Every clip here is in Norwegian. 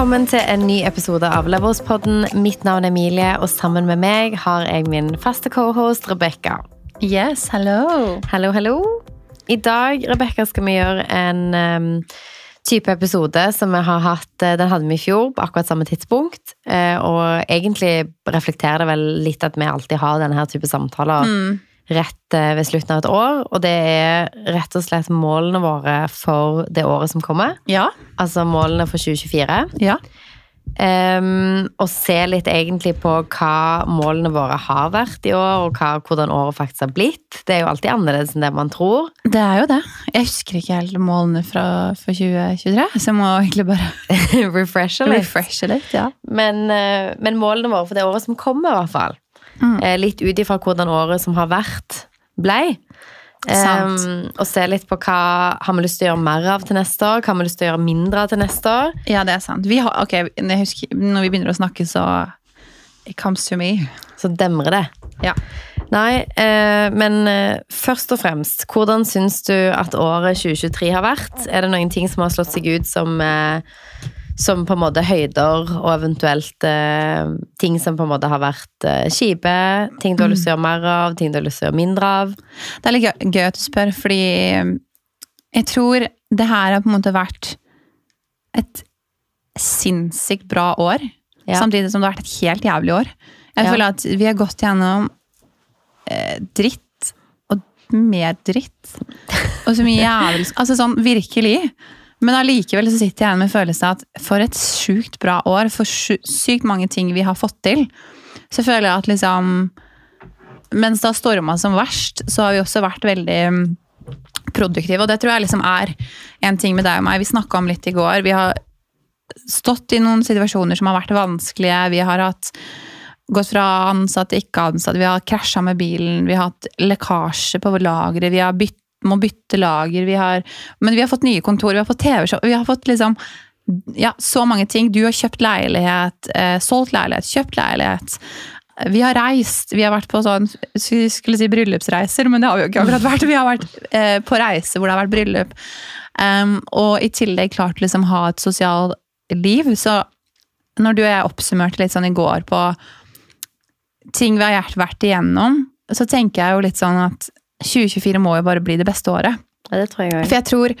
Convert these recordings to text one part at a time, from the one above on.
Velkommen til en ny episode av Leverspodden. Mitt navn er Emilie, og sammen med meg har jeg min faste cohost Rebekka. Yes, hello. Hallo, hallo. I dag Rebecca, skal vi gjøre en um, type episode som vi har hatt eh, Den hadde vi i fjor, på akkurat samme tidspunkt. Eh, og egentlig reflekterer det vel litt at vi alltid har denne her type samtaler Mm. Rett eh, ved slutten av et år. Og det er rett og slett målene våre for det året som kommer. Ja. Altså målene for 2024. Ja. Um, og se litt egentlig på hva målene våre har vært i år, og hva, hvordan året faktisk har blitt. Det er jo alltid annerledes enn det man tror. Det er jo det. Jeg husker ikke helt målene fra, for 2023, så jeg må egentlig bare refreshe litt. refreshe litt. Ja. Men, eh, men målene våre for det året som kommer, i hvert fall. Mm. Eh, Litt ut ifra hvordan året som har vært, blei. Um, og se litt på hva har vi lyst til å gjøre mer av til neste år, hva har vi lyst til å gjøre mindre av til neste år. ja, det er sant. Vi har, ok, jeg husker, Når vi begynner å snakke, så It comes to me. Så demrer det. Ja. Nei, eh, men eh, først og fremst, hvordan syns du at året 2023 har vært? Er det noen ting som har slått seg ut som, eh, som på en måte høyder, og eventuelt eh, ting som på en måte har vært eh, kjipe? Ting du har lyst til å gjøre mer av, ting du har lyst til å gjøre mindre av? Det er litt gøy, at du spør, fordi jeg tror det her har på en måte vært et sinnssykt bra år. Ja. Samtidig som det har vært et helt jævlig år. Jeg Ja. føler at vi har gått gjennom eh, dritt og mer dritt. Og så mye jævlig Altså sånn virkelig. Men allikevel så sitter jeg igjen med følelsen av at for et sjukt bra år, for sykt mange ting vi har fått til, så føler jeg at liksom Mens det har storma som verst, så har vi også vært veldig mm, produktive. Og det tror jeg liksom er en ting med deg og meg. Vi snakka om litt i går. Vi har stått i noen situasjoner som har vært vanskelige. Vi har hatt gått fra ansatt til ikke ansatt. Vi har krasja med bilen. Vi har hatt lekkasje på lageret. Vi har bytt, må bytte lager. Vi har, men vi har fått nye kontor. Vi har fått TV-show. Vi har fått liksom ja, så mange ting. Du har kjøpt leilighet, eh, solgt leilighet, kjøpt leilighet. Vi har reist. Vi har vært på sånn skulle si bryllupsreiser, men det har vi jo ikke akkurat vært. Vi har vært eh, på reise hvor det har vært bryllup. Um, og i tillegg klart liksom ha et sosialt liv. Så når du og jeg oppsummerte litt sånn i går på ting vi har vært igjennom, så tenker jeg jo litt sånn at 2024 må jo bare bli det beste året. Ja, det tror jeg også. For jeg tror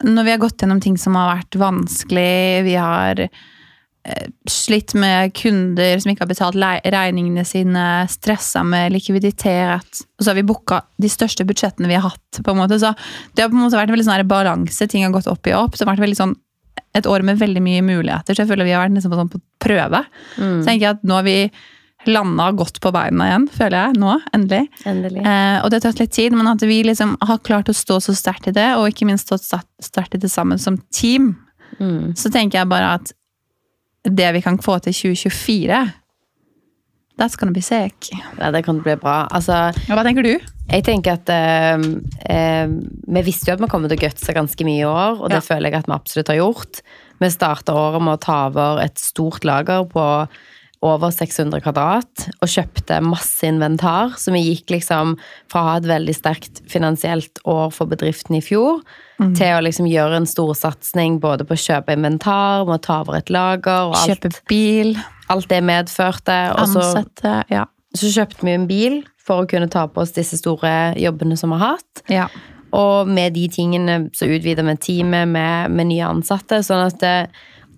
når vi har gått gjennom ting som har vært vanskelig, vi har eh, slitt med kunder som ikke har betalt regningene sine, stressa med likviditet, og så har vi booka de største budsjettene vi har hatt. på en måte, så Det har på en måte vært en veldig sånn balanse, ting har gått opp i opp. så det har vært sånn et år med veldig mye muligheter, så jeg føler vi har vært liksom på, sånn på prøve. Mm. Så tenker jeg at nå har vi landa godt på beina igjen, føler jeg, nå, endelig. Endelig. Eh, og det har tatt litt tid, men at vi liksom har klart å stå så sterkt i det, og ikke minst stått sterkt i det sammen som team, Mm. så tenker jeg bare at det vi kan få til 2024 That's gonna be sick. Ja, det kan bli bra. Altså, hva tenker du? Jeg tenker at eh, eh, Vi visste jo at vi kommer til å gutse ganske mye i år, og det Ja. føler jeg at vi absolutt har gjort. Vi starta året med å ta over et stort lager på over 600 kvadrat, og kjøpte masse inventar. Så vi gikk liksom fra å ha et veldig sterkt finansielt år for bedriften i fjor, til å liksom gjøre en stor satsing både på å kjøpe inventar, med å ta over et lager, og alt, Kjøpe bil, alt det medførte. Og så ansette Ja. så kjøpte vi en bil for å kunne ta på oss disse store jobbene som vi har hatt. ja. Og med de tingene så utvider vi teamet med, med nye ansatte. Sånn at det,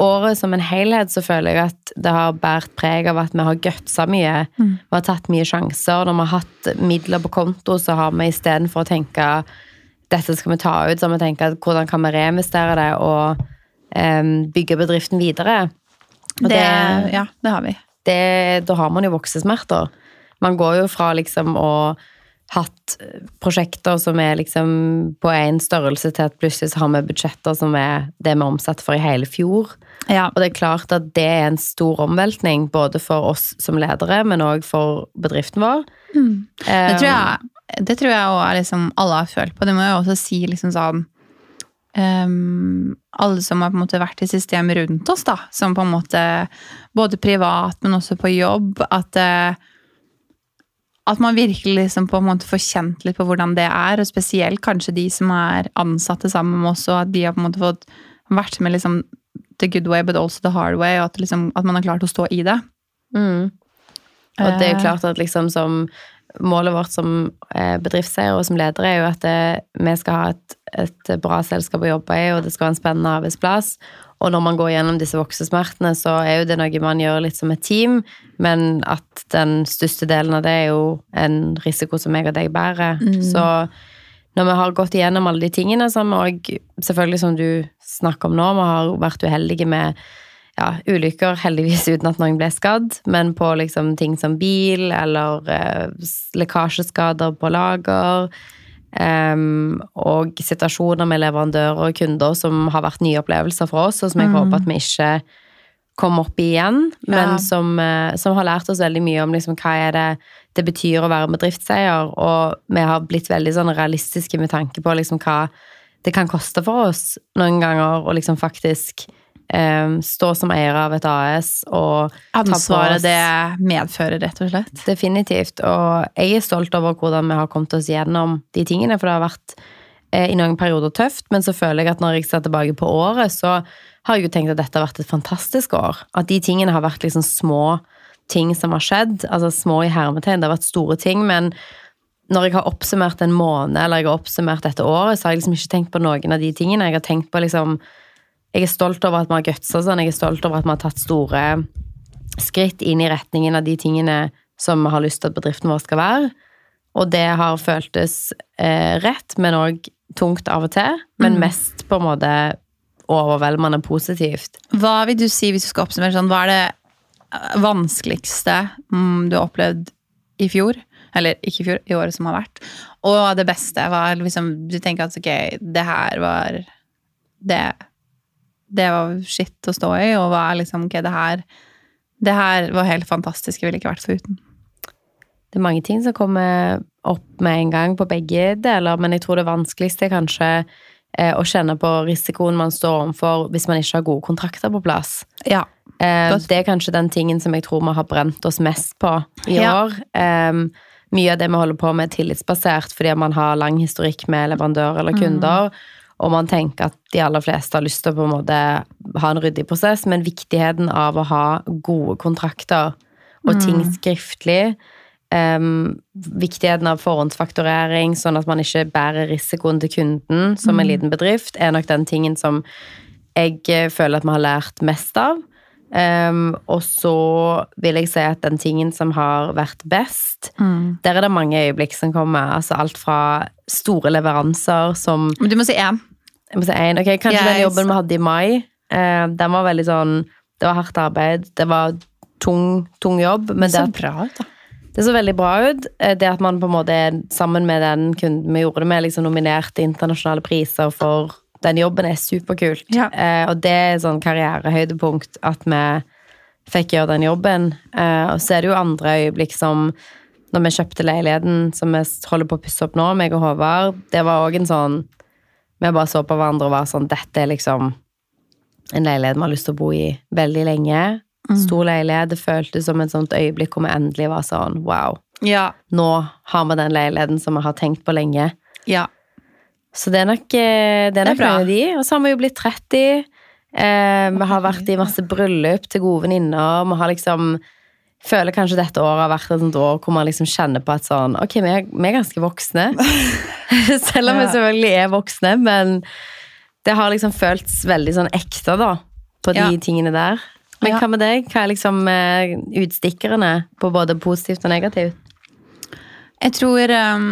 året som en helhet så føler jeg at det har båret preg av at vi har gutsa mye. Vi har tatt mye sjanser. Når vi har hatt midler på konto, så har vi istedenfor å tenke dette skal vi ta ut, så har vi tenkt hvordan kan vi reinvestere det og um, bygge bedriften videre. Og Det, ja, det har vi. det, da har man jo voksesmerter. Man går jo fra liksom å hatt prosjekter som er liksom på en størrelse til at plutselig så har vi budsjetter som er det vi omsatte for i hele fjor. Ja. Og det er klart at det er en stor omveltning, både for oss som ledere, men òg for bedriften vår. Det tror jeg det tror jeg også liksom alle har følt på. Det må jeg også si liksom sånn Um, Alle som har på en måte vært i systemet rundt oss, da. Som på en måte Både privat, men også på jobb. At eh, at man virkelig liksom på en måte får kjent litt på hvordan det er, og spesielt kanskje de som er ansatte sammen med oss, og at de har på en måte fått vært med liksom the good way, but also the hard way, og at, liksom, at man har klart å stå i det. Mm. Og det er jo Eh. klart at liksom som Målet vårt som eh, bedriftseier og som leder er jo at det, vi skal ha et, et bra selskap å jobbe i, og det skal være en spennende arbeidsplass. Og når man går gjennom disse voksesmertene, så er jo det noe man gjør litt som et team, men at den største delen av det er jo en risiko som jeg og deg bærer. Så når vi har gått igjennom alle de tingene, så har vi òg, selvfølgelig som du snakker om nå, vi har vært uheldige med ja, ulykker, heldigvis uten at noen ble skadd, men på liksom ting som bil eller eh, lekkasjeskader på lager. Em, og situasjoner med leverandører og kunder som har vært nye opplevelser for oss, og som jeg håper at vi ikke kommer opp i igjen, men Ja. som, eh, som har lært oss veldig mye om liksom, hva er det det betyr å være bedriftseier, og vi har blitt veldig sånn realistiske med tanke på liksom, hva det kan koste for oss noen ganger å liksom faktisk eh, stå som eier av et AS og Ansvaret det medfører, rett og slett. Definitivt. Og jeg er stolt over hvordan vi har kommet oss gjennom de tingene, for det har vært eh, i noen perioder tøft, men så føler jeg at når jeg ser tilbake på året, så har jeg jo tenkt at dette har vært et fantastisk år. At de tingene har vært liksom små ting som har skjedd, altså små i hermetegn, det har vært store ting, men når jeg har oppsummert en måned, eller jeg har oppsummert dette året, så har jeg liksom ikke tenkt på noen av de tingene. Jeg har tenkt på liksom Jeg er stolt over at vi har gutsa sånn, jeg er stolt over at vi har tatt store skritt inn i retningen av de tingene som vi har lyst til at bedriften vår skal være. Og det har føltes eh, rett, men òg tungt av og til. Men mest på en måte overveldende positivt. Hva vil du si, hvis du skal oppsummere sånn, hva er det eh, vanskeligste mm, du har opplevd i fjor? Eller ikke i fjor, i året som har vært. Og det beste var liksom Du tenker at ok, det her var Det, det var skitt å stå i, og hva er liksom Ok, det her Det her var helt fantastisk. Jeg ville ikke vært foruten. Det er mange ting som kommer opp med en gang på begge deler, men jeg tror det vanskeligste er kanskje eh, å kjenne på risikoen man står overfor hvis man ikke har gode kontrakter på plass. Ja. Eh, det er kanskje den tingen som jeg tror vi har brent oss mest på i Ja. år. Eh, mye av det vi holder på med er tillitsbasert fordi man har lang historikk med leverandører eller kunder, og man tenker at de aller fleste har lyst til å på en måte ha en ryddig prosess, men viktigheten av å ha gode kontrakter og ting skriftlig um, viktigheten av forhåndsfakturering, sånn at man ikke bærer risikoen til kunden som en liten bedrift, er nok den tingen som jeg eh, føler at vi har lært mest av. Um, og så vil jeg si at den tingen som har vært best, der er det mange øyeblikk som kommer. Altså alt fra store leveranser som Men du må si én. Jeg må si en, Okay, Kanskje yes. den jobben vi hadde i mai, eh, den var veldig sånn Det var hardt arbeid, det var tung, tung jobb, men det, Så at- bra ut, da. det så veldig bra ut. Eh, Det at man på en måte sammen med den kunden vi gjorde det med, liksom nominerte internasjonale priser for den jobben, er superkult. Ja. Eh, og det er sånn karrierehøydepunkt at vi fikk gjøre den jobben. Eh, og så er det jo andre øyeblikk som når vi kjøpte leiligheten som vi holder på å pusse opp nå, meg og Håvard, det var òg en sånn Vi bare så på hverandre og var sånn Dette er liksom en leilighet vi har lyst til å bo i veldig lenge. Stor leilighet. Det føltes som et sånt øyeblikk hvor vi endelig var sånn Wow, Ja. nå har vi den leiligheten som vi har tenkt på lenge. Ja. Så det er nok, eh, det er Det er bra. av de. Og så har vi jo blitt 30. Eh, vi har vært i masse bryllup til gode venninner. Vi har liksom Føler kanskje dette året har vært et sånt år hvor man liksom kjenner på at sånn Ok, vi er, vi er ganske voksne. Selv om vi selvfølgelig er voksne, men det har liksom føltes veldig sånn ekte, da, på de Ja. tingene der. Men hva med deg? Hva er liksom eh, utstikkerne på både positivt og negativt? Jeg tror um,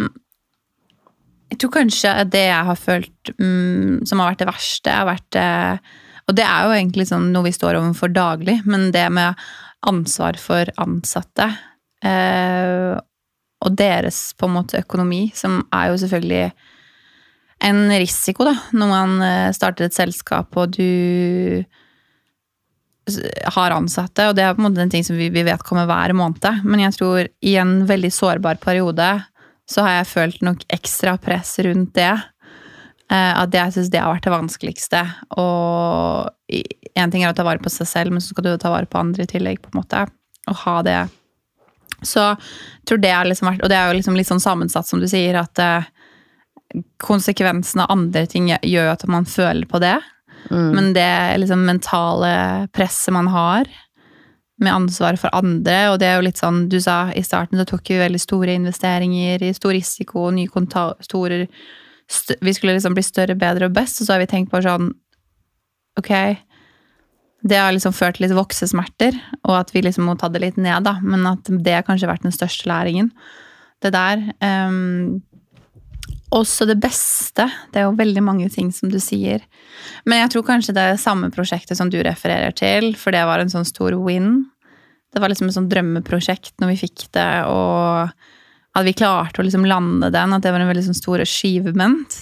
Jeg tror kanskje det jeg har følt mm, som har vært det verste, har vært eh, Og det er jo egentlig sånn noe vi står overfor daglig, men det med ansvar for ansatte eh, og deres på en måte økonomi, som er jo selvfølgelig en risiko, da, når man eh, starter et selskap og du har ansatte, og det er på en måte en ting som vi, vi vet kommer hver måned. Men jeg tror i en veldig sårbar periode så har jeg følt nok ekstra press rundt det. Eh, at jeg syns det har vært det vanskeligste. Og én ting er å ta vare på seg selv, men så skal du ta vare på andre i tillegg. på en måte. Og ha det. Så jeg tror det har liksom vært Og det er jo liksom litt sånn sammensatt, som du sier, at eh, konsekvensen av andre ting gjør jo at man føler på det. Mm. Men det liksom mentale presset man har med ansvar for andre, og det er jo litt sånn Du sa i starten så tok vi veldig store investeringer i stor risiko, nye kontorer Vi skulle liksom bli større, bedre og best, og så har vi tenkt på sånn Ok, det har liksom ført til litt voksesmerter, og at vi liksom må ta det litt ned, da. Men at det har kanskje vært den største læringen. Det der. Um, også det beste. Det er jo veldig mange ting som du sier. Men jeg tror kanskje det er samme prosjektet som du refererer til, for det var en sånn stor win. Det var liksom et sånn drømmeprosjekt når vi fikk det, og at vi klarte å liksom lande den. At det var en veldig sånn stor achievement.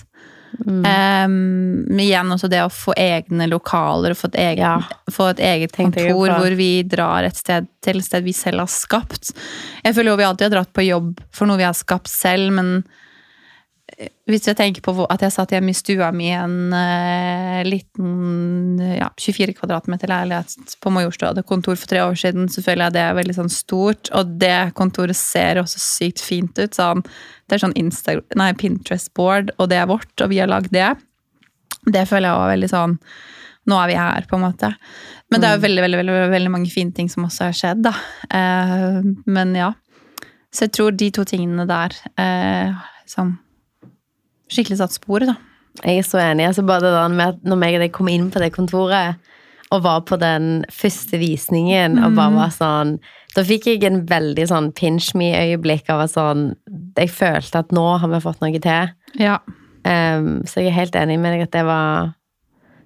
Mm. Um, igjen også det å få egne lokaler og få et eget, Ja. få et eget kontor hvor vi drar et sted til et sted vi selv har skapt. Jeg føler jo vi alltid har dratt på jobb for noe vi har skapt selv, men hvis jeg tenker på at jeg satt hjemme i stua mi i en uh, liten ja, 24 kvadratmeter leilighet på Majorstua, hadde kontor for tre år siden, så føler jeg det er veldig sånn stort. Og det kontoret ser også sykt fint ut. Sånn, det er sånn Pinterest-board, og det er vårt, og vi har lagd det. Det føler jeg også veldig sånn Nå er vi her, på en måte. Men det er jo veldig, veldig, veldig, veldig mange fine ting som også har skjedd, da. Uh, men ja. Så jeg tror de to tingene der eh, liksom skikkelig satt sporet, da. Jeg er så enig. Altså bare det med at når jeg kom inn på det kontoret og var på den første visningen og bare var sånn Da fikk jeg en veldig sånn pinch me-øyeblikk av at sånn Jeg følte at nå har vi fått noe til. Ja. Um, så jeg er helt enig med deg at det var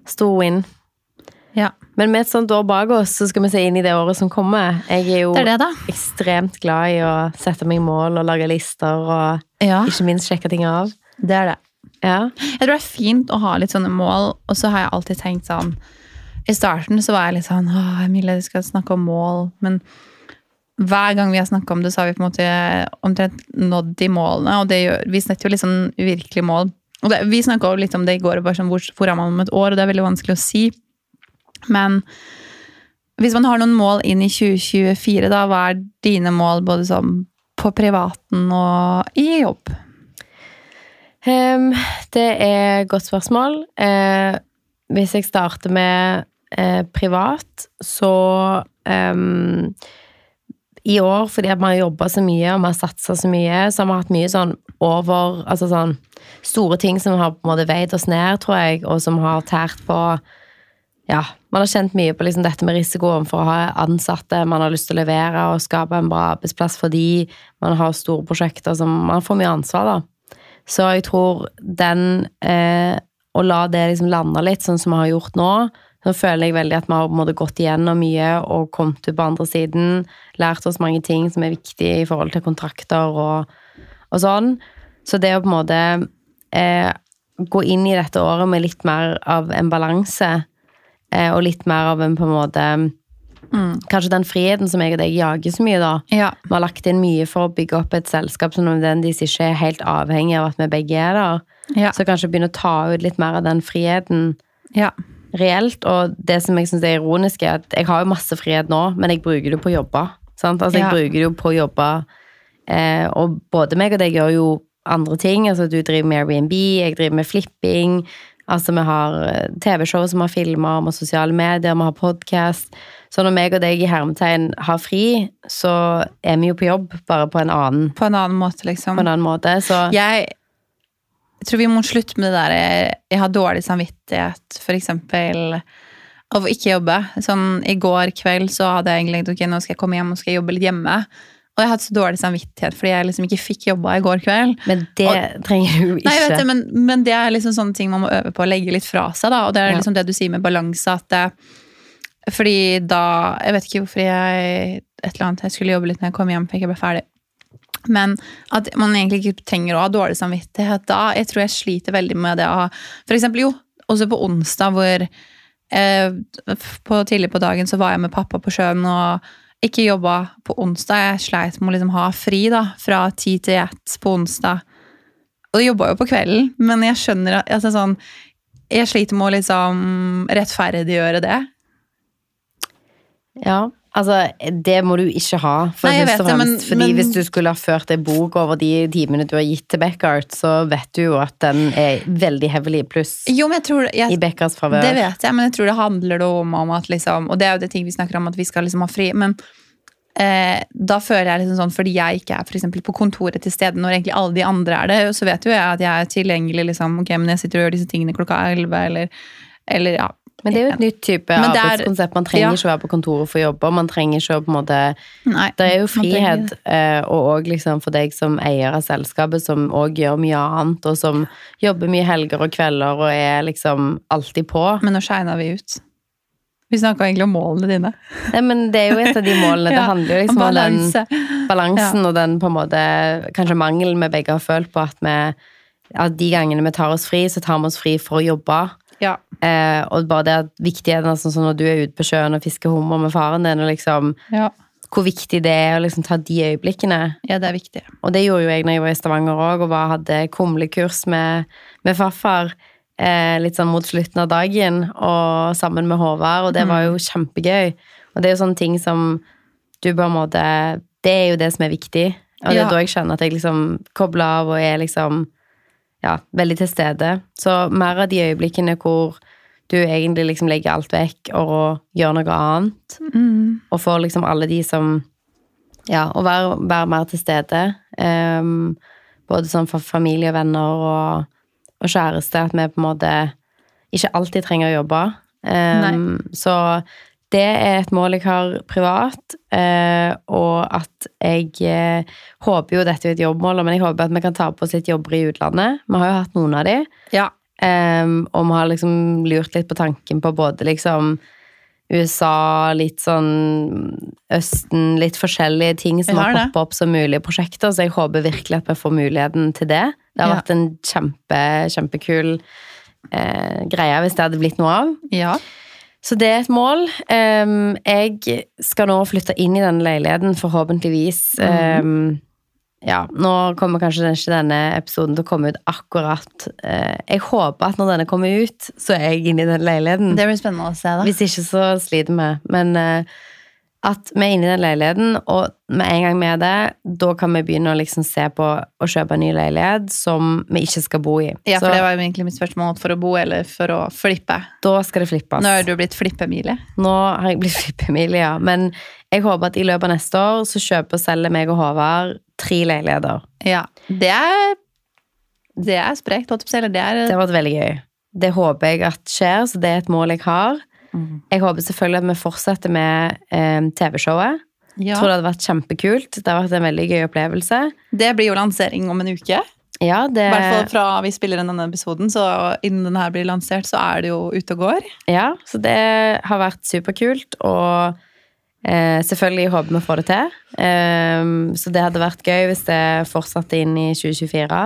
stor win. ja. Men med et sånt år bak oss, så skal vi se inn i det året som kommer. Jeg er jo Det er det, ekstremt glad i å sette meg mål og lage lister og Ja, ikke minst sjekke ting av. det er det. Ja. Jeg tror det er fint å ha litt sånne mål, og så har jeg alltid tenkt sånn I starten så var jeg litt sånn Å, Emilie, du skal snakke om mål. Men hver gang vi har snakka om det, så har vi på en måte omtrent nådd de målene. Og det gjør, vi setter jo litt sånn uvirkelige mål. Og det, vi snakka litt om det i går, bare sånn, hvor, hvor er man om et år? Og det er veldig vanskelig å si. Men hvis man har noen mål inn i 2024, da, hva er dine mål både sånn på privaten og i jobb? Ehm, det er et godt spørsmål. Uh, hvis jeg starter med uh, privat, så um, I år, fordi vi har jobba så mye og vi har satsa så mye, så har vi hatt mye sånn over Altså sånn store ting som har på en måte veid oss ned, tror jeg, og som har tært på ja, man har kjent mye på liksom dette med risikoen for å ha ansatte. Man har lyst til å levere og skape en bra arbeidsplass for de. Man har store prosjekter som Man får mye ansvar, da. Så jeg tror den eh, Å la det liksom lande litt, sånn som vi har gjort nå Nå føler jeg veldig at vi har på en måte gått igjennom mye og kommet ut på andre siden. Lært oss mange ting som er viktige i forhold til kontrakter og, og sånn. Så det å på en måte eh, gå inn i dette året med litt mer av en balanse, eh, og litt mer av en på en måte Kanskje den friheten som jeg og deg jager så mye, da. Ja. Vi har lagt inn mye for å bygge opp et selskap som nødvendigvis ikke er helt avhengig av at vi begge er der. Ja. Så kanskje begynne å ta ut litt mer av den friheten ja. reelt. Og det som jeg syns er ironisk, er at jeg har jo masse frihet nå, men jeg bruker det på å jobbe. Sant? Altså, jeg bruker det jo på å jobbe, eh, og både meg og deg gjør jo andre ting. Altså, du driver med Airbnb, jeg driver med flipping. Altså, vi har eh, TV-show som har filma, vi har sosiale medier, vi har podkast. Så når meg og deg i hermetegn har fri, så er vi jo på jobb, bare på en annen, På en annen måte, liksom. på en annen måte. Så Jeg, tror vi må slutte med det der jeg, jeg har dårlig samvittighet, for eksempel av å ikke jobbe. Sånn, I går kveld så hadde jeg egentlig tenkt ok, nå skal jeg komme hjem og skal jobbe litt hjemme. Og jeg hadde så dårlig samvittighet fordi jeg liksom ikke fikk jobba i går kveld. Men det trenger du ikke. Nei, vet du, men, men det er liksom sånne ting man må øve på å legge litt fra seg. da, Og det er Ja. liksom det du sier med balanse. at det, Fordi da Jeg vet ikke hvorfor jeg et eller annet, jeg skulle jobbe litt når jeg kom hjem, for jeg ble ferdig. Men at man egentlig ikke trenger å ha dårlig samvittighet da. Jeg tror jeg sliter veldig med det å ha For eksempel, jo, også på onsdag hvor eh, på, Tidlig på dagen så var jeg med pappa på sjøen og ikke jobba på onsdag. Jeg sleit med å liksom ha fri da, fra ti til ett på onsdag. Og det jobba jo på kvelden, men jeg skjønner at altså, sånn, Jeg sliter med å liksom rettferdiggjøre det. Ja, Altså, det må du ikke ha, for Nei, jeg vet det, men- fordi men- hvis du skulle ha ført ei bok over de timene du har gitt til Beckart, så vet du jo at den er veldig heavily pluss Jo, men jeg tror jeg, i Beckarts favør. Det vet jeg, men jeg tror det handler om, om at liksom Og det er jo det ting vi snakker om, at vi skal liksom ha fri. Men eh, da føler jeg liksom sånn, fordi jeg ikke er for eksempel på kontoret til stede når egentlig alle de andre er det, så vet jo jeg at jeg er tilgjengelig liksom, ok, men jeg sitter og gjør disse tingene klokka 11, eller, eller ja. Men det er jo et nytt type er- arbeidskonsept. Man trenger ja. ikke å være på kontoret for å jobbe. Man trenger ikke å på en måte Nei, Det er jo frihet, eh, og òg liksom for deg som eier av selskapet, som òg gjør mye annet, og som jobber mye helger og kvelder og er liksom alltid på. Men nå shina vi ut. Vi snakka egentlig om målene dine. Nei, men det er jo et av de målene. Det handler jo liksom om den balansen balansen og den på en måte kanskje mangelen vi begge har følt på at vi at de gangene vi tar oss fri, så tar vi oss fri for å jobbe. Ja. Eh, og bare det at viktigheten altså, sånn når du er ute på sjøen og fisker hummer med faren din, og liksom Ja. hvor viktig det er å liksom ta de øyeblikkene. ja, det er viktig. Og det gjorde jo jeg når jeg var i Stavanger òg, og bare hadde kumlekurs med, med farfar. Eh, litt sånn mot slutten av dagen, og sammen med Håvard, og det var jo kjempegøy. Og det er jo sånne ting som du på en måte Det er jo det som er viktig. Og det Ja. er da jeg skjønner at jeg liksom kobler av og er liksom ja, veldig til stede. Så mer av de øyeblikkene hvor du egentlig liksom legger alt vekk og gjør noe annet, Mm. og får liksom alle de som Ja, å være, være mer til stede. Um, både sånn for familie og venner og, og kjæreste. At vi på en måte ikke alltid trenger å jobbe. Um, så det er et mål jeg har privat, uh, og at jeg uh, håper jo dette er et jobbmål, men jeg håper at vi kan ta på oss litt jobber i utlandet. Vi har jo hatt noen av de. Ja. Um, og vi har liksom lurt litt på tanken på både liksom USA, litt sånn Østen, litt forskjellige ting som har har poppa opp som mulige prosjekter, så jeg håper virkelig at vi får muligheten til det. Det har Ja. vært en kjempe, kjempekul eh, greie hvis det hadde blitt noe av. ja. Så det er et mål. Um, jeg skal nå flytte inn i denne leiligheten, forhåpentligvis. Um, ja, nå kommer kanskje ikke denne episoden til å komme ut akkurat. Eh, jeg håper at når denne kommer ut, så er jeg inne i den leiligheten. Det blir spennende å se, da. Hvis ikke så sliter vi. Men eh, at vi er inne i den leiligheten, og med en gang vi er det, da kan vi begynne å liksom se på å kjøpe en ny leilighet som vi ikke skal bo i. Ja, så for det var jo egentlig mitt spørsmål for å bo eller for å flippe. da skal det flippes. Nå er du blitt flippe-Emilie. Nå har jeg blitt flippemilie, ja. Men jeg håper at i løpet av neste år så kjøper og selger meg og Håvard tre leiligheter. Ja. Det er Det er sprekt. Det er Det har vært veldig gøy. Det håper jeg at skjer, så det er et mål jeg har. Mhm. Jeg håper selvfølgelig at vi fortsetter med eh, TV-showet. ja. Tror det hadde vært kjempekult. Det har vært en veldig gøy opplevelse. Det blir jo lansering om en uke. Ja, det, I hvert fall fra vi spiller inn denne episoden, så innen den her blir lansert, så er det jo ute og går. ja, så det har vært superkult, og eh, selvfølgelig håper vi får det til. Eh, så det hadde vært gøy hvis det fortsatte inn i 2024.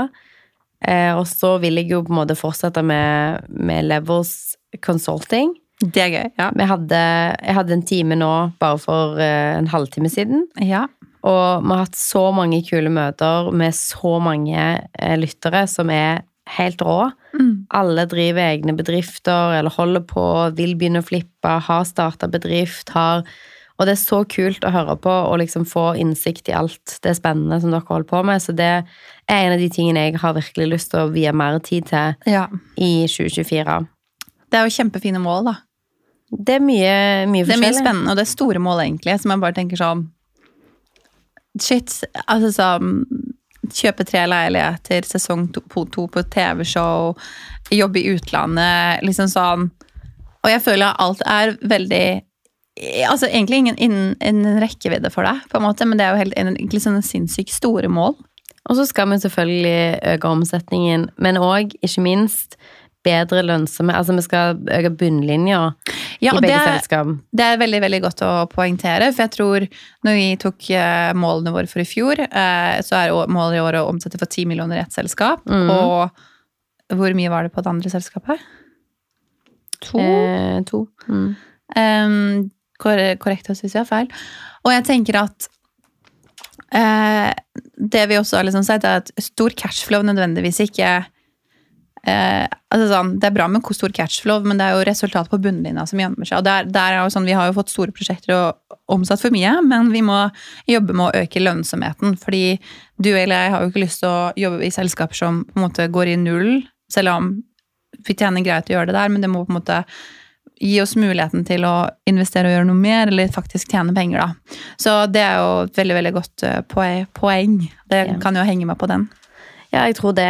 Eh, og så vil jeg jo på en måte fortsette med, med Levels Consulting. Det er gøy. Ja. Hadde, jeg hadde en time nå bare for eh, en halvtime siden. ja. Og vi har hatt så mange kule møter med så mange eh, lyttere som er helt rå. Mm. Alle driver egne bedrifter eller holder på, vil begynne å flippe, har starta bedrift, har Og det er så kult å høre på og liksom få innsikt i alt det spennende som dere holder på med. Så det er en av de tingene jeg har virkelig lyst til å vie mer tid til ja. i 2024. Det er jo kjempefine mål, da. Det er mye, mye Det er mye spennende, og det er store mål, egentlig, som jeg bare tenker sånn Shit. Altså sånn Kjøpe tre leiligheter, sesong to to på TV-show, jobbe i utlandet, liksom sånn Og jeg føler at alt er veldig Altså egentlig ingen innen en rekkevidde for deg, på en måte, men det er jo helt, egentlig sånne sinnssykt store mål. Og så skal vi selvfølgelig øke omsetningen, men òg, ikke minst, bedre lønnsomme Altså, vi skal øke bunnlinja Ja, i begge selskap. det er veldig veldig godt å poengtere, for jeg tror når vi tok eh, målene våre for i fjor, eh, så er målet i år å omsette for 10 millioner i ett selskap. Mm. Og hvor mye var det på det andre selskapet? To? Eh, to. Mm. Um, kor korrekt hvis vi har feil. Og jeg tenker at eh, det vi også har liksom sett, er at stor cashflow nødvendigvis ikke eh, altså sånn, Det er bra med stor catchflow, men det er jo resultatet på bunnlinja som gjemmer seg. og der, der er jo sånn, Vi har jo fått store prosjekter og omsatt for mye, men vi må jobbe med å øke lønnsomheten. fordi du eller jeg har jo ikke lyst til å jobbe i selskaper som på en måte går i null, selv om vi tjener greit å gjøre det der, men det må på en måte gi oss muligheten til å investere og gjøre noe mer, eller faktisk tjene penger, da. Så det er jo et veldig, veldig godt eh, poeng. Det kan jo henge meg på den. Ja, jeg tror det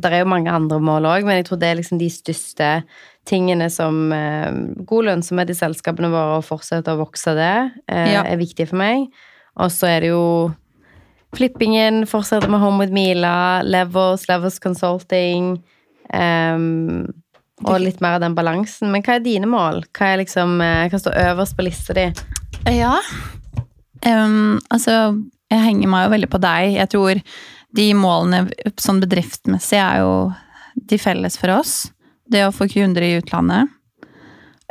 Det er jo mange andre mål òg, men jeg tror det er liksom de største tingene som eh, God lønnsomhet i selskapene våre og fortsette å vokse det, eh, Ja. er viktig for meg. Og så er det jo flippingen, fortsette med Home with Mila, Levels, Levels Consulting. ehm, og litt mer av den balansen. Men hva er dine mål? Hva er liksom, eh, hva står øverst på lista di? Ja. um, altså, jeg henger meg jo veldig på deg. Jeg tror de målene sånn bedriftsmessig er jo de felles for oss. Det å få kunder i utlandet.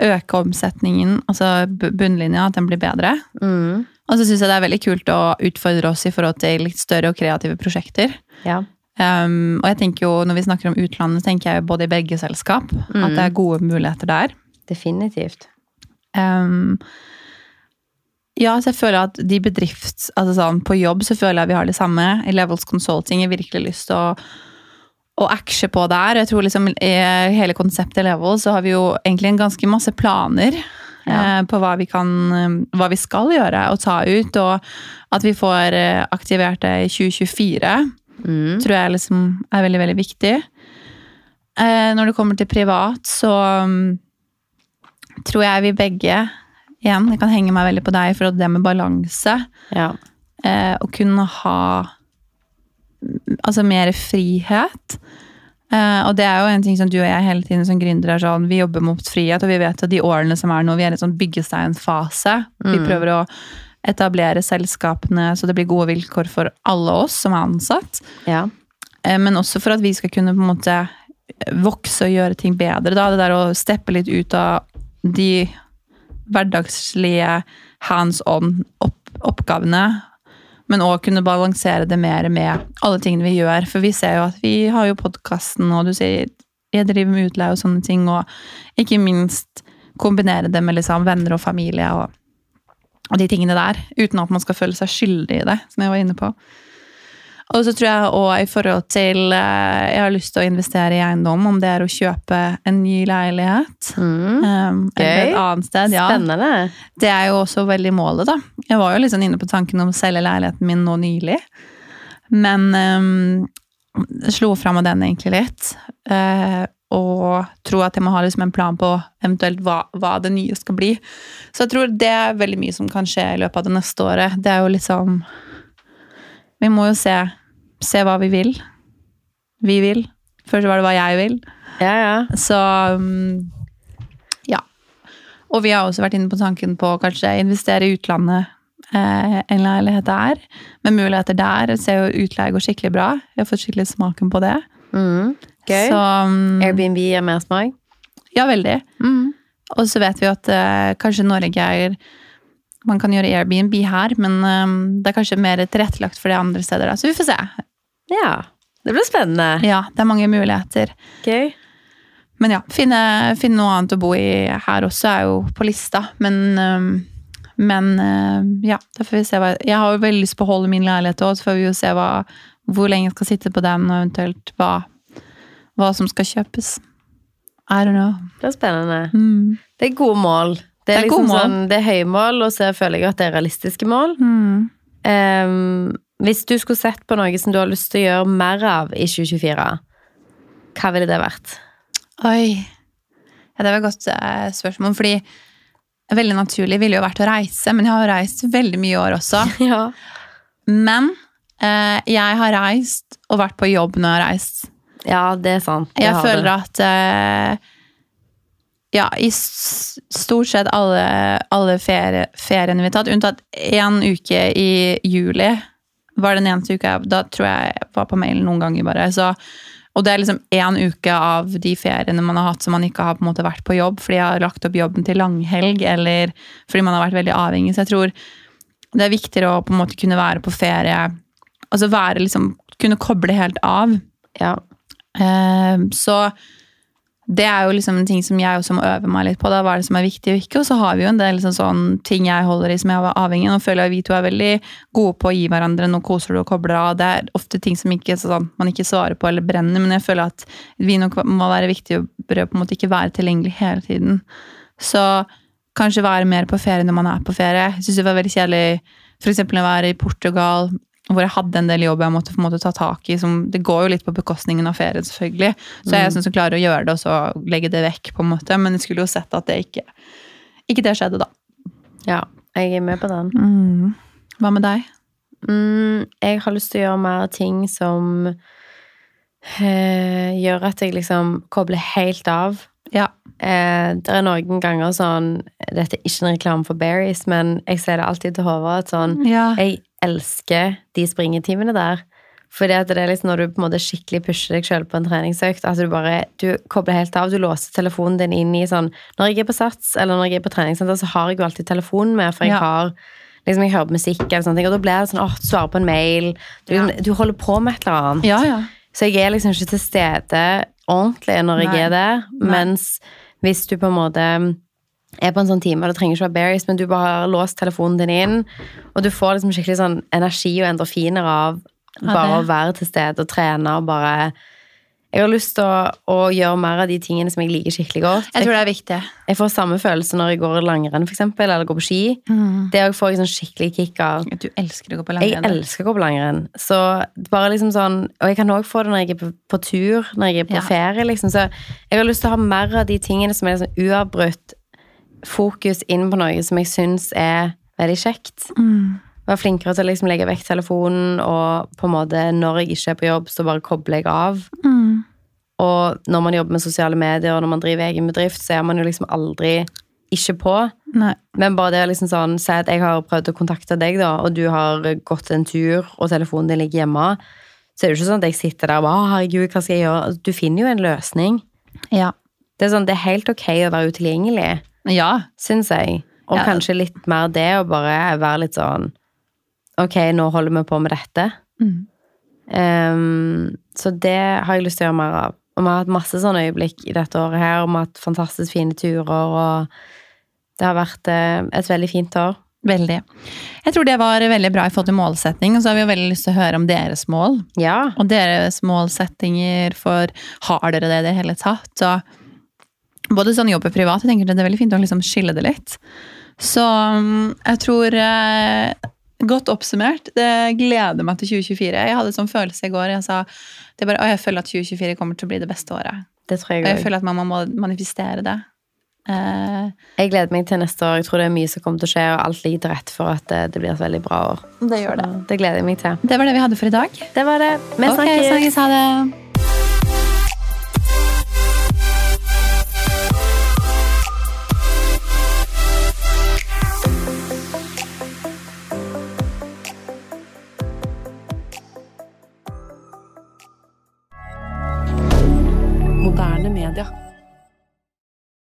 Øke omsetningen, altså bunnlinja, at den blir bedre. Mm. Og så syns jeg det er veldig kult å utfordre oss i forhold til litt større og kreative prosjekter. Ja. Um, og jeg tenker jo, når vi snakker om utlandet, tenker jeg jo både i begge selskap. At det er gode muligheter der. Definitivt. Um, ja, så jeg føler at de bedrifts... Altså sånn, på jobb så føler jeg vi har det samme. I Levels Consulting har virkelig lyst til å, å aksje på der. Jeg tror liksom i hele konseptet Level så har vi jo egentlig en ganske masse planer. Ja. eh, På hva vi, kan, eh, hva vi skal gjøre og ta ut, og at vi får eh, aktivert det i 2024 Mm. tror jeg liksom er veldig, veldig viktig. Eh, når det kommer til privat, så mm, tror jeg vi begge Igjen, jeg kan henge meg veldig på deg for det med balanse. Ja. Eh, å kunne ha altså mer frihet. Eh, og det er jo en ting som du og jeg hele tiden som gründere er sånn, vi jobber mot frihet, og vi vet at de årene som er nå, vi er i en sånn byggesteinfase. Vi Mm. prøver å etablere selskapene så det blir gode vilkår for alle oss som er ansatt. ja. Eh, Men også for at vi skal kunne på en måte vokse og gjøre ting bedre. Da. Det der å steppe litt ut av de hverdagslige hands on opp oppgavene. Men òg kunne balansere det mer med alle tingene vi gjør. For vi ser jo at vi har jo podkasten, og du sier jeg driver med utleie og sånne ting. Og ikke minst kombinere det med liksom venner og familie og, og de tingene der. Uten at man skal føle seg skyldig i det, som jeg var inne på. Og så tror jeg òg i forhold til eh, Jeg har lyst til å investere i eiendom, om det er å kjøpe en ny leilighet. Mm. Um, eller et annet sted. Ja. Spennende. Det er jo også veldig målet, da. Jeg var jo sånn inne på tanken om å selge leiligheten min nå nylig. Men um, slo fram av den egentlig litt. Uh, og tror at jeg må ha liksom en plan på eventuelt hva, hva det nye skal bli. Så jeg tror det er veldig mye som kan skje i løpet av det neste året. Det er jo liksom Vi må jo se, se hva vi vil. Vi vil. Før så var det hva jeg vil. Ja, ja. Så um, ja. Og vi har også vært inne på tanken på å kanskje investere i utlandet eh, en leilighet der. Med muligheter der. Jeg ser jo utleie går skikkelig bra. Jeg har fått skikkelig smaken på det. Mm. Gøy. Så um, Airbnb gir mer smak. ja, veldig. Mm. Og så vet vi at eh, kanskje Norge er Man kan gjøre Airbnb her, men um, det er kanskje mer tilrettelagt for det andre steder. Da. Så vi får se. Ja. Det blir spennende. Ja, det er mange muligheter. Gøy. Men ja, finne, finne noe annet å bo i her også er jo på lista. Men, men øh, ja, da får vi se hva Jeg har jo veldig lyst på å holde min leilighet òg, så får vi jo se hva, hvor lenge jeg skal sitte på den, og eventuelt hva, hva som skal kjøpes. I don't know. Det er spennende. Mm. Det er gode mål. Det er, Det er liksom mål. sånn, det er høye mål, og så føler jeg at det er realistiske mål. Mm. Ehm, hvis du skulle sett på noe som du har lyst til å gjøre mer av i 2024, hva ville det vært? Oi. Ja, det var et godt eh, spørsmål, fordi veldig naturlig ville jo vært å reise, men jeg har reist veldig mye i år også. Ja. Men eh, jeg har reist og vært på jobb når jeg har reist. Ja, det er sant. Det Jeg føler det. at eh, Ja, i stort sett alle, alle ferie, feriene vi har tatt, unntatt én uke i juli, var den eneste uka jeg Da tror jeg jeg var på mailen noen ganger, bare. Så, og det er liksom én uke av de feriene man har hatt som man ikke har på en måte vært på jobb, fordi jeg har lagt opp jobben til langhelg, eller fordi man har vært veldig avhengig. Så jeg tror det er viktigere å på en måte kunne være på ferie Altså være liksom Kunne koble helt av. Ja. Eh, så det er jo liksom en ting som jeg også må øve meg litt på. Da. Hva er det som er viktig og ikke? Og så har vi jo en del liksom sånn ting jeg holder i som jeg er avhengig av. Nå føler jeg vi to er veldig gode på å gi hverandre noe koser du og kobler av. Det er ofte ting som ikke, sånn, man ikke svarer på eller brenner, men jeg føler at vi nok må være viktige og bør på en måte ikke være tilgjengelig hele tiden. Så kanskje være mer på ferie når man er på ferie. Jeg syns det var veldig kjedelig f.eks. å være i Portugal hvor jeg hadde en del jobb jeg måtte på en måte ta tak i. Som, det går jo litt på bekostningen av ferien, selvfølgelig. Så jeg er sånn som klarer å gjøre det, og så legge det vekk, på en måte. Men jeg skulle jo sett at det ikke, ikke det skjedde, da. Ja, jeg er med på den. Mm. Hva med deg? Mm, jeg har lyst til å gjøre mer ting som eh, gjør at jeg liksom kobler helt av. Ja. Eh, det er noen ganger sånn Dette er ikke en reklame for berries, men jeg ser det alltid til Håvard at sånn Ja. Jeg elsker de springetimene der. Fordi at det er liksom når du på en måte skikkelig pusher deg selv på en treningsøkt, at du bare du kobler helt av. Du låser telefonen din inn i sånn Når jeg er på Sats eller når jeg er på treningssenter, så har jeg jo alltid telefonen med, for jeg Ja. har liksom jeg hører på musikk eller sånne ting, og da blir det sånn åh, du svarer på en mail. Du, Ja. du holder på med et eller annet. Ja, ja. Så jeg er liksom ikke til stede ordentlig når jeg er der. Nei. Mens hvis du på en måte er på en sånn time, og det trenger ikke være berries, men du bare har låst telefonen din inn, og du får liksom skikkelig sånn energi og endorfiner av bare å være til stede og trene og bare Jeg har lyst til å, å gjøre mer av de tingene som jeg liker skikkelig godt. Jeg tror det er viktig. Jeg får samme følelse når jeg går langrenn, for eksempel, eller går på ski. Det òg får jeg sånn skikkelig kick av. Du elsker å gå på langrenn. Jeg elsker å gå på langrenn. Så bare liksom sånn Og jeg kan òg få det når jeg er på, på tur, når jeg er på Ja. ferie, liksom. Så jeg har lyst til å ha mer av de tingene som er liksom uavbrutt fokus inn på noe som jeg syns er veldig kjekt. Mm. Være flinkere til å liksom legge vekk telefonen, og på en måte når jeg ikke er på jobb, så bare kobler jeg av. Mm. Og når man jobber med sosiale medier, og når man driver egen bedrift, så er man jo liksom aldri ikke på. Nei. Men bare det liksom sånn, si at jeg har prøvd å kontakte deg, da, og du har gått en tur, og telefonen din ligger hjemme, så er det jo ikke sånn at jeg sitter der og bare, herregud, hva skal jeg gjøre? Du finner jo en løsning. Ja. Det er sånn, det er helt ok å være utilgjengelig, Ja. syns jeg. Og Ja. kanskje litt mer det, å bare være litt sånn, ok, nå holder vi på med dette. Mm. Um, så det har jeg lyst til å gjøre mer av. Og vi har hatt masse sånne øyeblikk i dette året her, og vi har hatt fantastisk fine turer, og det har vært eh, et veldig fint år. Veldig. Jeg tror det var veldig bra i forhold til målsetting, og så har vi jo veldig lyst til å høre om deres mål. Ja, Og deres målsettinger for Har dere det i det hele tatt? Og både sånn jobb og privat, jeg tenker det er veldig fint å liksom skille det litt. Så mm, jeg tror eh, Godt oppsummert. Det gleder meg til 2024. Jeg hadde sånn følelse i går. Jeg sa det bare, å, jeg føler at 2024 kommer til å bli det beste året. det tror Og jeg jeg føler at man må manifestere det. Uh, Jeg gleder meg til neste år. Jeg tror det er mye som kommer til å skje, og alt ligger til rette for at det, det blir et veldig bra år. det gjør det. Det gleder jeg meg til. Det var det vi hadde for i dag. Det var det. Vi okay, snakkes. snakkes. Ha det.